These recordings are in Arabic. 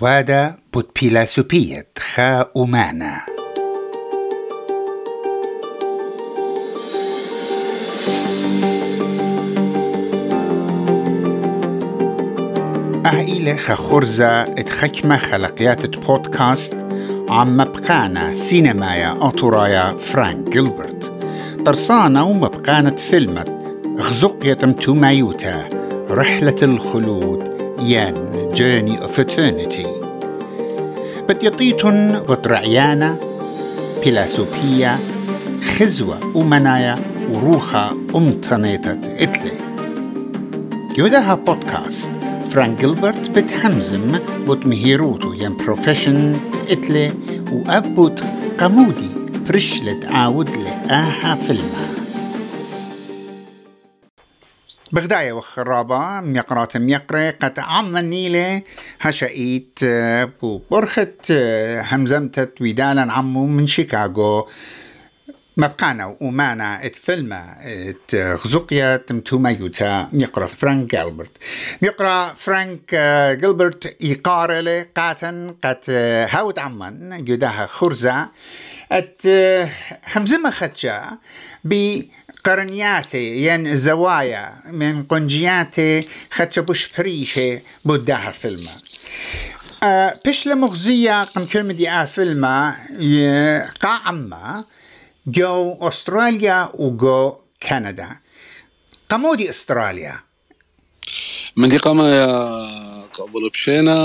سوادا بود بيلاسوبية خا أمانا أهيلة خورزة اتخكمة خلقيات بودكاست عم مبقانا سينمايا أوتورايا فرانك جيلبرت. طرسانا ومبقانة فيلمة غزقية مايوتا رحلة الخلود ين Journey of Eternity. بديطيتن وطرعيانا بيلاسوبيا خزوة ومنايا وروخا أمتنيتت إتلي. يودها بودكاست فرانك جيلبرت بتحمزم بتمهيروتو ين بروفيشن إتلي وأبوت قمودي برشلت عاود لآها فيلمها. بغداية وخرابة ميقرات ميقرة قد عم النيلة هشايت ببرخة همزمتت ويدالا عمو من شيكاغو. مبقانا ومانا اتفلما ات غزقيا تمتوما يوتا. يقرا فرانك جيلبرت يقرا فرانك جيلبرت يقارا لي قاتن قد هاود عمان يداها خرزة. ات همزمة خدشا بقرنياتي ين زوايا من قنجياتي خدشا بوش بريشي بوداها فيلما أه بش لمغزية قم كلمة دي آه فيلما قاعمة جو أستراليا وجو كندا. قمودي أستراليا. من دي قامة يا قبل بشينا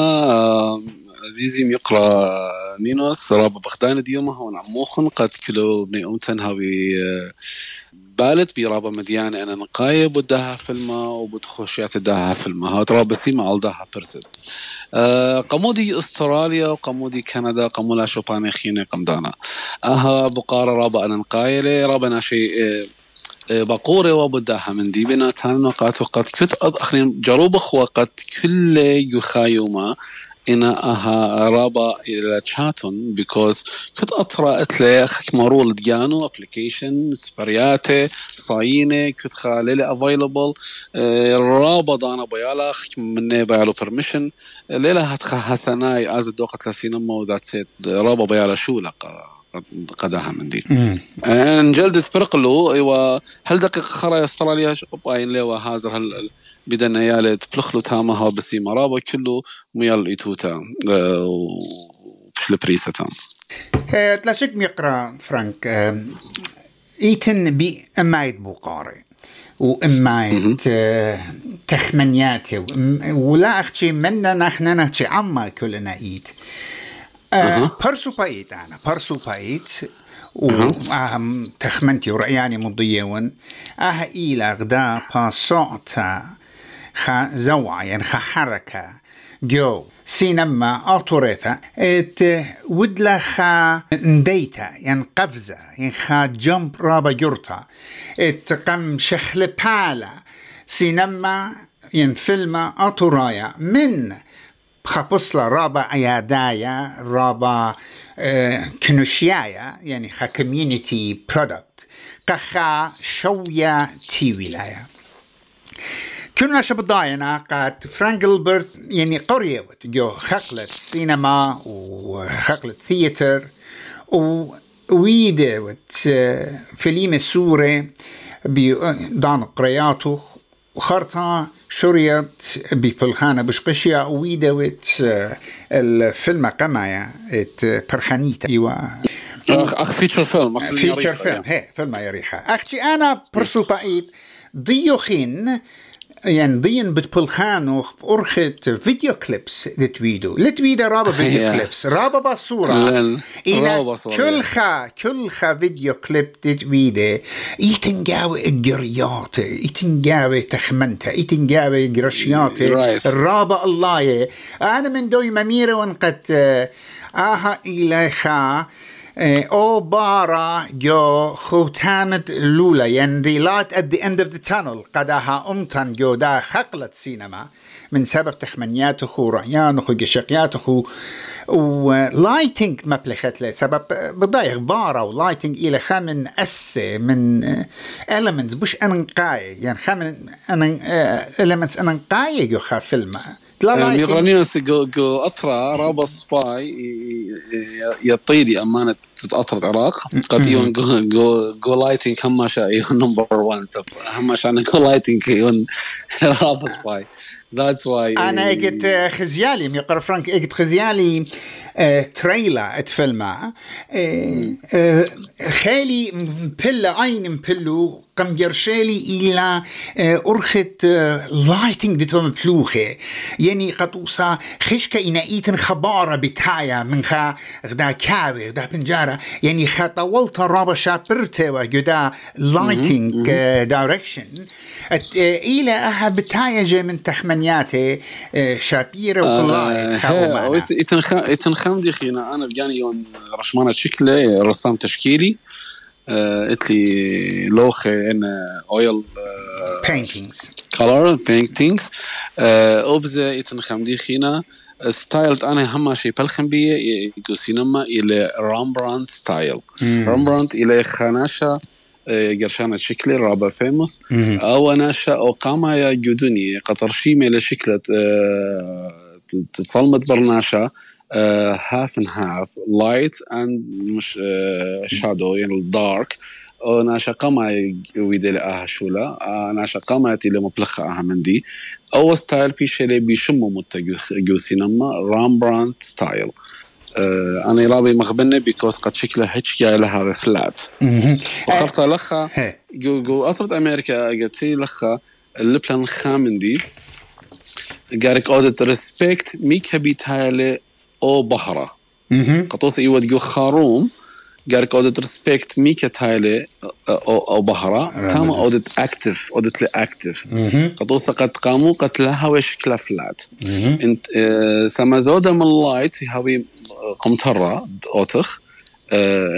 عزيزي يقرا نينوس رابا بغدان ديوما هون عموخن قد كلو بني أمتن هاوي بالت بي رابا مديان أنا نقاية بدها فيلما وبدخوشيات داها فيلما ها رابا سيما داها برسد أه قمودي أستراليا وقمودي كندا قمولا شوباني خيني قمدانا. أها بقارة رابا أنا نقايلة رابا ناشي أه بقورة وبداها من دي بناتان وقات وقت كت أخرين جروب وقت كل يخايوما إنا أها رابا إلى تشاتون بيكوز كنت أطرا إتلي خك مرول ديانو أبليكيشن سبرياتي صاينة كنت خالي افايلبل رابا دانا بيالا مني بيالو برميشن ليلة هتخا حسناي آز دوقة لسينما وذات سيت رابا بيالا شو لقا؟ قداها من دي أن جلدت برقلو إيوا هل دقيقة خرا أستراليا؟ باين ليوا هازر هل بدنا يالي تفلخلو تاما ها بسي مرابا كله ميال ايتوتا بشل بريسة تام. تلاشك ميقرا فرانك. إيتن بي أمايت بوقاري وأمايت تخمنياتي ولا أختي منا نحن نحكي عما كلنا إيت. برسو بايت آنا برسو بايت وأهم تخمنتي ورأياني مضيون أها إلى غدا باسوعتا خا زوعة يعني خا حركة جو سينما أطوريتا ات ودلا خا نديتا يعني قفزة يعني خا رابا جرتا ات قم شخل بالا سينما يعني فيلم أطورايا من خبصلة رابا عيادايا رابا آه كنوشيايا يعني خا كوميونيتي برودكت قخا شوية تي ولاية كنا شبضاينا قد فرانك جيلبرت يعني قرية جو خقلة سينما وخقلة ثياتر وويدة وت فيلم سوري بدان قرياته وخرطة شريت بفلخانة بشقشيا ويدوت الفيلم قمايا إت برخانيتا. إيوا. اخ فيتشر فيلم فيتشر فيلم هي فيلم يا ريخا أختي أنا برسو ضيوخين يعني ضين بتبلخانو أرخت فيديو كليبس لتويدو. لتويدا رابا فيديو كليبس. رابا بصورة. إلى كل خا كل خا فيديو كليب تتويدا يتنجاوي الجريات يتنجاوي تخمنتا يتنجاوي جرشيات الرابا الله أنا من دوي مميرة وانقت آها إلى خا أو بارا جو خوتامت لولا ين the light at the end of the tunnel. قداها امتن جو دا خقلت سينما من سبب تخمنياته ورعيانه وقشقياته ولايتنج مبلخت له سبب بضايق بارا ولايتنج إلى خامن اسه من elements بوش أنقاي يعني خامن elements أنقاي جو خا فيلم. لا يغرني جو جو اطرا رابا صفاي يطيري أمانة تتأطر العراق. قد يون جو جو جو لايتنج هم شا نمبر 1 هم شان جو لايتنج يون رابا صفاي That's why أنا قلت خزيالي ميقر فرانك قلت خزيالي تريلا اتفلما خالي مبلا اين مبلو قم جرشالي إلى أرخت لايتنج دتو مبلوخه يعني قطوسا خشكا إنا إيتن خبارة بتايا من خا غدا كاوي غدا بنجارة. يعني خا طولت رابا شابرته وجدا لايتنج دايركشن إلى أها بتايا من تخمنياتي شابيرة وقلاي ايتن خمدي خينا. أنا بجاني يوم رشمانة شكلة رسام تشكيلي. قلت لي لوخ إن أويل paintings. color paintings. اوبزا ايتن خمدي خينا. ستايلت أنا هم شيء بلخم بيه يقول سينما إلى رامبراند ستايل رامبراند إلى خناشة قرشانة شكلي رابا فيموس أو ناشا أو قاما يا جدني قطرشيمي لشكلة تصلمت برناشا. هاف اند هاف لايت اند مش شادو يعني دارك ناشا قاما ويدي لها شولا ناشا قاما يتي لمبلخة أها من دي. أو ستايل بيشي لي بيشمو متجو سينما رامبراند ستايل أنا رابي مغبني بيكوز قد شكله هيك جاي لها فلات وخرطة لخا جو جو أطرد أمريكا قلتي لخا اللبلان خامن دي. قارك اودت ريسبكت بيتهالي أو بحرة. قطوس إيوه جو خاروم قارك أودت ريسبكت ميكا تايلي أو أو بحرة تاما أودت اكتف أودت لي اكتف قطوس قد قاموا قد لها وشكلها فلات. إنت سمازودا من اللايت في هاوي قمترة أوتخ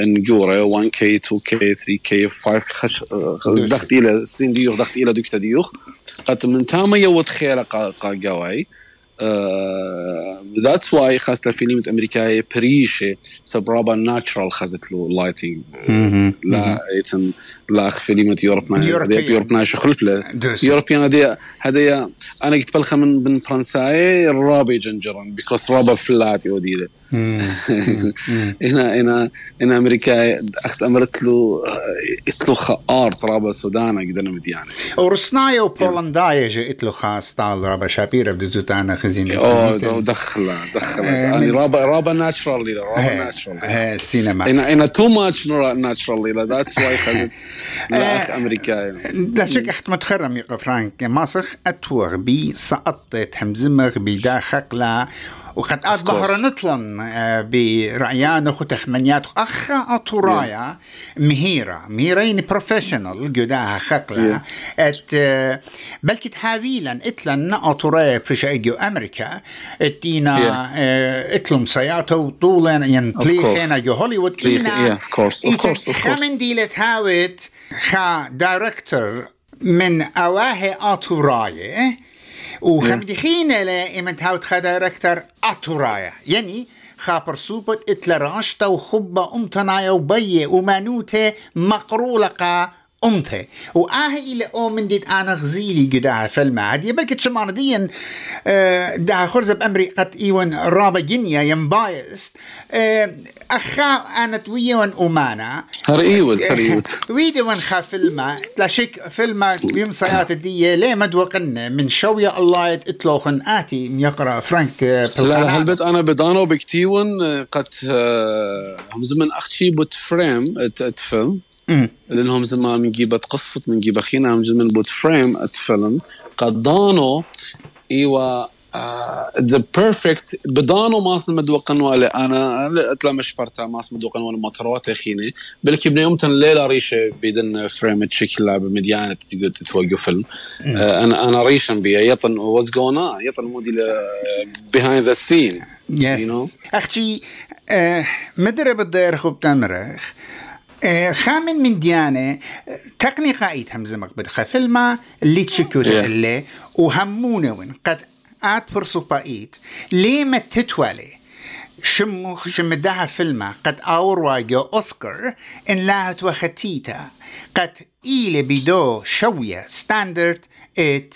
نجورة 1 كي 2 كي 3 كي 5 خش دخت إلى سين ديوخ دخت إلى دكتا ديوخ. قد من تاما يوت خيرة قا قاواي ذاتس واي خاصة فيلم امريكاية بريشة سبرابا ناتشرال خزت له لايتنج لا ايتن لا فيلم يوروب يوروب ناش خلف له. يوروبيان هذه هذه أنا قلت بلخه من من فرنساي رابي جنجرا بيكوز رابا فلات يودي هنا هنا هنا أمريكا اخت امرت له له ارت رابا سودانا قدرنا مديانة. ورسنايا وبولندايا جئت له خاص طال رابا شابيرا بدو تانا خزينة. أوه دخله دخلة. يعني رابا رابا ناتشرالي رابا ناتشرالي السينما هنا هنا تو ماتش ناتشرالي ذاتس واي خزت لاخ امريكاي لا شك احت متخرم يا فرانك. ماسخ أتوغ بي سقطت همزمغ بداخق لا وقد آت بحر نطلن برعيان خو تخمنيات أخا أطرايا مهيرة مهيرين بروفيشنال جداها خقلة. أت بلكي تحاويلا اتلن أطرايا في شأيديو أمريكا إتينا إتلم سياتو وطولا ينبليخينا جو هوليوود. إينا of course of course of خامن دي لتهاوت خا دايركتور من أواهي أطرايا وخمدخين لا إمت هاوت خدا ركتر أتورايا. يعني خابر سوبت اتلراشتا وخبة أمتنايا وبية ومانوتة مقرولقة أمته. وآه إلى أو من ديت أنا غزيلي قداها فيلما هدي بلكت شمار ديا أه داها خرزة بأمري قد إيوان رابا جنيا ينبايست أه أخا أنا تويون أمانا. هر إيول سر إيول ويدي وان خا فيلما. لا شك فيلما يوم صيات دي ليه مدوقن من شوية الله يتلوخن آتي يقرأ فرانك لا لا هلبت أنا بدانو بكتيون قد هم زمن أختي بوت فريم اتفلم لأنهم زمان من جيبت قصة من جيب اخينا من زمان بوت فريم اتفلم قد دانو إيوا ذا بيرفكت بدانو ماس مدوقن ولا أنا أتلا مش برتا ماس مدوقن ولا مطروات اخيني بلكي بنا يوم تن ليلة ريشة بيدن فريم تشكل لعبة مديانة تتوقف فيلم. أنا أنا ريشن بيها يطن واتس جون اون يطن مودي بيهايند ذا سين أختي مدرب الدير خوب تمرخ خامن من ديانة تقني قائد همزة مقبل خفلما اللي تشكو اللي وهمونة وين. قد آت برسو بايت ليه ما تتوالي؟ شمو شمدها فيلم قد آور واجو أوسكار إن لا وختيتا قد إلي بدو شوية ستاندرد إت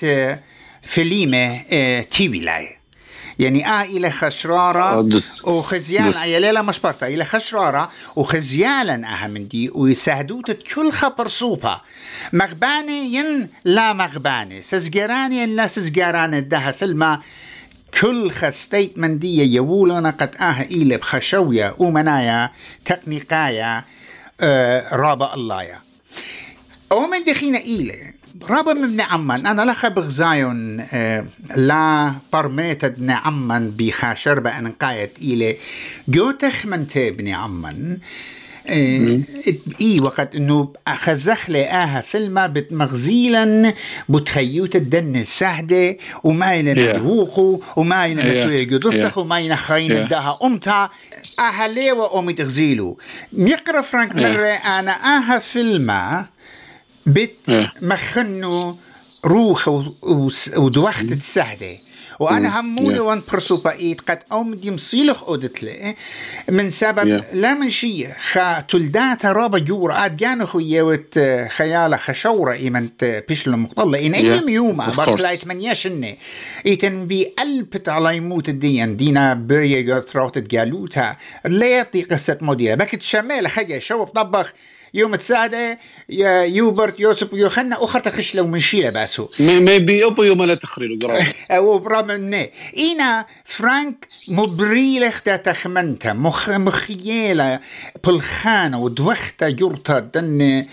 فيليمة تيوي لاي يعني آه إلى خشرارة وخزيان يا ليلة مشبرتا إلى خشرارة وخزيالا أها من دي ويساعدوت كل خبر صوبة مغباني ين لا مغباني سزجراني ين لا سزجراني ده فيلم كل خستيت من دي يولونا قد آه إلى بخشوية ومنايا تقنيقايا آه رابع الله أو من دخينا إيلي رابا من عمان أنا لخ بغزايون آه لا برميت عمان بخاشر بأن قايت إلي جوتخ من تبني عمان إيه, إيه وقت إنه اخزخ لي أها فيلم بتمغزيلا بتخيوت الدن السهدة وما ينبوخو وما ينبوخو وما ينخين الدها أمتا. آها ليوا امي تغزيلو؟ ميقرأ فرانك مرة أنا آها فيلم بت مخنو روح ودوخت السهدة وأنا همولي وان برسو بايت قد اوم دي مصيلخ أودت لي. من سبب لا من شيء. خا تلدات رابا جور. آد جانو خو يوت خيالة خشورة إيمنت بيشل مقطلة. إن إيم يوما برسلايت من يشني إيتن بي البت على يموت الدين. دينا بريا ثروت جالوتا ليطي قصة موديا بكت شمال خيا شو طبخ. يوم تساعده يا يوبرت يوسف يوخنا أخر تخش لو من شيلة باسو. ما بي اوبو يوم لا تخري أو برام إينا فرانك مبريلخ تا تخمنتا مخ مخيلة بالخانة ودوختا جورتا دن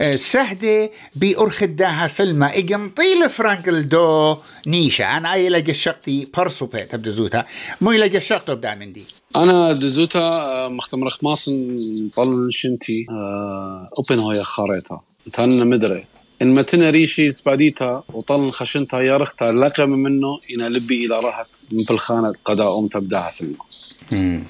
آه، سهدة بأرخداها فيلم اجم طيل فرانك الدو نيشا أنا أي لقى شقتي برسو بيت زوتا. مو لقى شقتو بدا من دي أنا دزوتا آه، مختم رخماس طل شنتي آه، أوبن هويا خاريتا تن مدري. إن متنا ريشي سباديتا وطل خشنتا يا رختا لكرم منه إنا لبي إلى راحت من الخانه قدا أم تبداها في الماء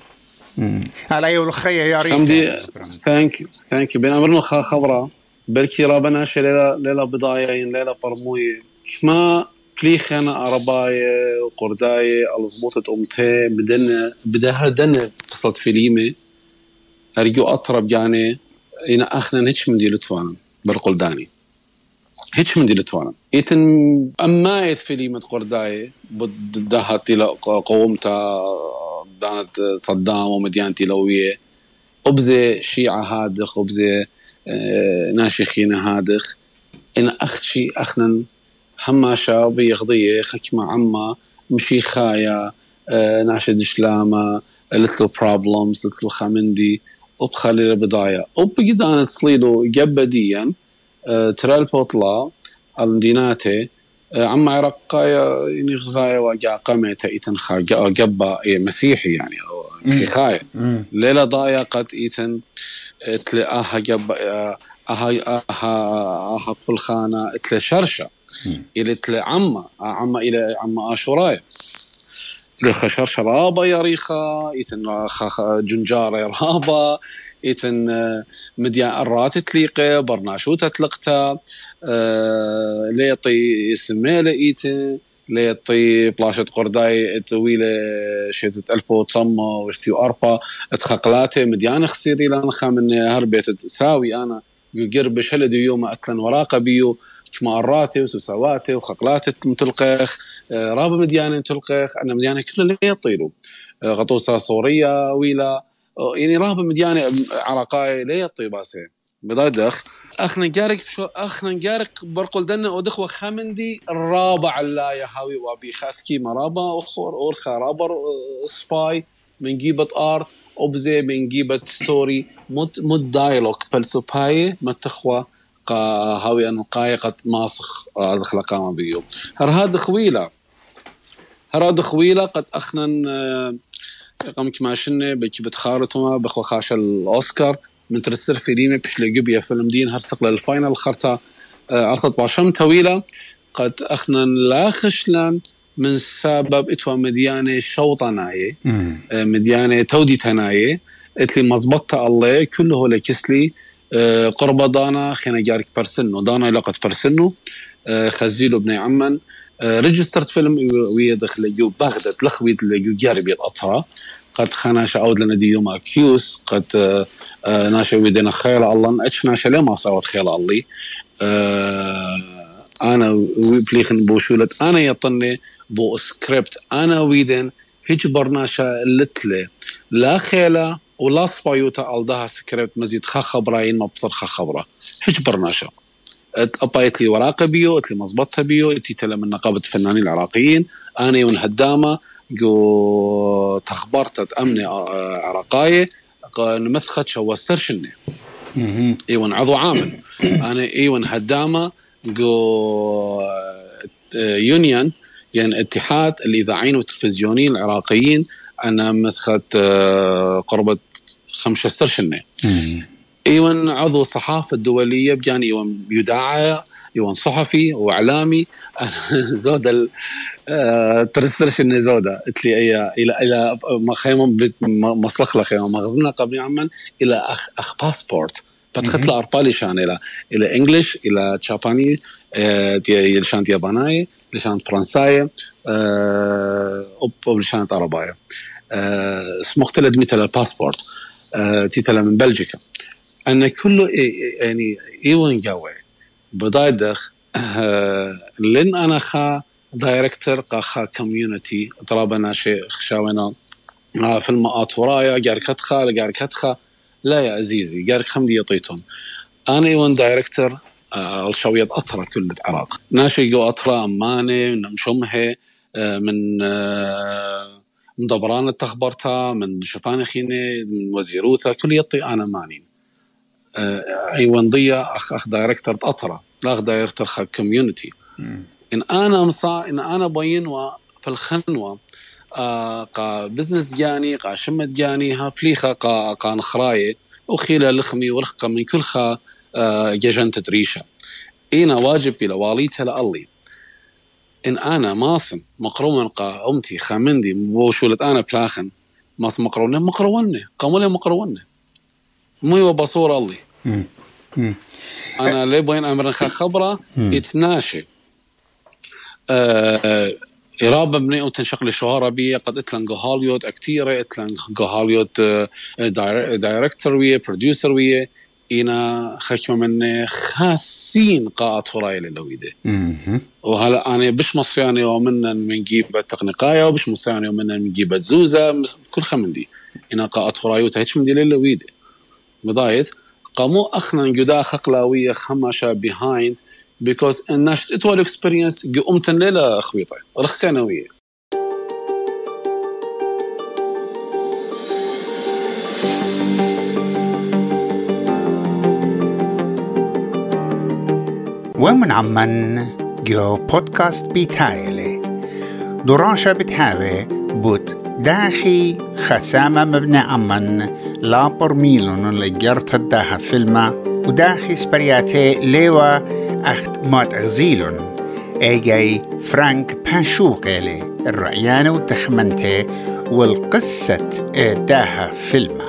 على يو الخيا يا ريت حمدي ثانك ثانك يو بين أمرنا خبرة. بلكي رابنا شي ليلة ليلة بضايا ليلة فرموي ما كليخن عرباي وقرداي ألزبوطة أمتي بدن بدها دن قصة فيليمي أرجو أطرب يعني أخنا هيك من دي لتوانا برقلداني هيك من دي لتوانا يتن أما يت فيليمة قرداي بدها تلا قومتا دانت صدام ومديانتي لوية أبزي شيعة هادخ أبزي آه، ناشخين هادخ. إن أخشي أخنا هما شاب يغضية خكمة عما مشي خايا آه ناشد شلامة little problems little خامندي وبخلي البضايا وبقدان تصليلو جبديا آه ترى البوطلا المديناتي آه عما عرق يعني غزايا وجا قمت إيتن خا جبا مسيحي يعني أو في خايا ليلة ضايقت إيتن آها جبا آها آها آها فلخانة تلا شرشة. إلى عما عما إلى عما اشوراي خشر شرابة يا ريخا يتن جنجارة يا رابا يتن آه، مديان الرات تليقة برناشو تتلقتا آه ليطي سميلة ايتن ليطي بلاشة قرداي طويلة شيت ألبو تصمى وشتيو أربا اتخقلاته مديان خسيري لانخا من هربيت ساوي أنا يقربش هلدي يوم أتلن وراقة بيو. شماراتي وسوسواتي وخقلاتي متلقخ آه، رابا مديانة تلقخ أنا مديانة كلها يطيروا آه، غطوسة صورية ويلا. آه، يعني رابا مديانة عرقاي لا يطي باسي. بدادخ اخنا نقارك شو اخنا نقارك برقل دنا ودخوة خمندي الرابع لا يا هاوي وابي. خاسكي مرابا أخور أورخا رابر سباي. من جيبة آرت وبزي من جيبة ستوري. مد مد دايلوج بلسوباي متخوة هاوي أن قايقة ماسخ أزخ لقامة بيو هاد خويلة هاد خويلة قد أخنن آه، قام كما شنة بكي بتخارطما بخو خاش الأوسكار. من ترسر فيليمي بش لقبيا فيلم دين هرسق للفاينل خرطة عرضت آه، باشم طويلة قد أخنن لا خشلن من سبب إتوا مديانة شوطناية آه، مديانة تودي تناية إتلي مزبطة الله كله لكسلي. آه، قرب دانا خينا جارك برسنو. دانا لقت برسنو. آه، خزيلو بني عمان ريجسترت فيلم ويا دخل جو بغداد لخويت جو جاري أطرا. قد خناش عود لنا ديوما كيوس قد ناشا ويدنا خير الله. أتش ناشا لما صوت خير الله. أنا بليخن بوشولت. أنا يطني بو سكريبت. أنا ويدن هيج برناشا لتلي. لا خيلة ولا صبايوتا ألدها سكريبت مزيد خا خبراين ما بصر خا خبرة. هيج برناشا أبايت لي وراقه بيو قلت لي مزبطها بيو قلت من نقابة الفنانين العراقيين. أنا ون هدامه جو تخبرت أمني عراقاية نمثخت شو سرشني ايون عضو عامل أنا ايون هدامة جو يونيون يعني اتحاد الإذاعيين والتلفزيونيين العراقيين أنا مثخت قرابه خمسة سرشنه ايون عضو الصحافة الدولية بجاني ايون يداعى ايون صحفي وإعلامي. زودا ترسلش إني زودا قلت لي إلى إلى ما خيمم مصلخ لخيمم مغزنا قبل عمان إلى أخ أخ باسبورت. فتخت له أربالي شان إلى إلى انجلش إلى تشاباني دي لشان ياباناي لشان فرنساي أوب لشان عربايه سمخت لدمي الباسبورت تيتلا من بلجيكا. أن كله يعني إيوان جوي بدايدخ لن أنا خا دايركتر خا كوميونتي طرابنا شيء خشاونا في المقاط ورايا جاركتخا لجاركتخا لا يا عزيزي جارك خمدي يطيتون. أنا إيوان دايركتر الشوية أطرى كل العراق. ناشي جو أطرى أماني نمشمه من من دبران التخبرتا من شبان خيني من وزيروثا كل يطي أنا ماني. ايوان ضيا اخ أخ دايركتور اطرا لا أخ دايركتور خ كوميونتي إن أنا مصا إن أنا بينوا في آه قا بزنس جاني قا شمت جاني ها فليخا قا قا نخراي وخيلا لخمي ولخقا من كل خا آه ججنت تريشا إينا واجب إلى واليتها لألي. إن أنا ماصن مقرون قا أمتي خامندي بوشولت أنا بلاخن ماس مقرونة مقرونة قاموا مقرونة. مو بصور الله. أنا لي بوين أمر خبرة؟ يتناشي آه إرابة بني أو تنشق لشهارة بي قد إتلن هوليود أكتيرة إتلن هوليود دايركتور ويا بروديوسر ويا. إنا خشمة من خاسين قاعة هراي للويدة وهلا أنا بش مصياني ومن نجيب تقنقاية وبش مصياني ومن نجيب زوزة كل خمندي إنا قاعة هراي وتهيش من دي للويدة بداية قامو اخنا جدا خقلاوية خمشة behind because الناس إتوال اكسبيرينس قمتن ليلة خويطة رخ كانوية. ومن عمان جو بودكاست بيتايلي. دراشة بتهاوي بوت داخي خسامة مبنى عمان لا برميلون اللي جرت الداها فيلما وداخي سبرياتي ليوا أخت مات أغزيلون. إيجاي فرانك باشوقيلي الرعيانة والتخمنتي والقصة داها فيلما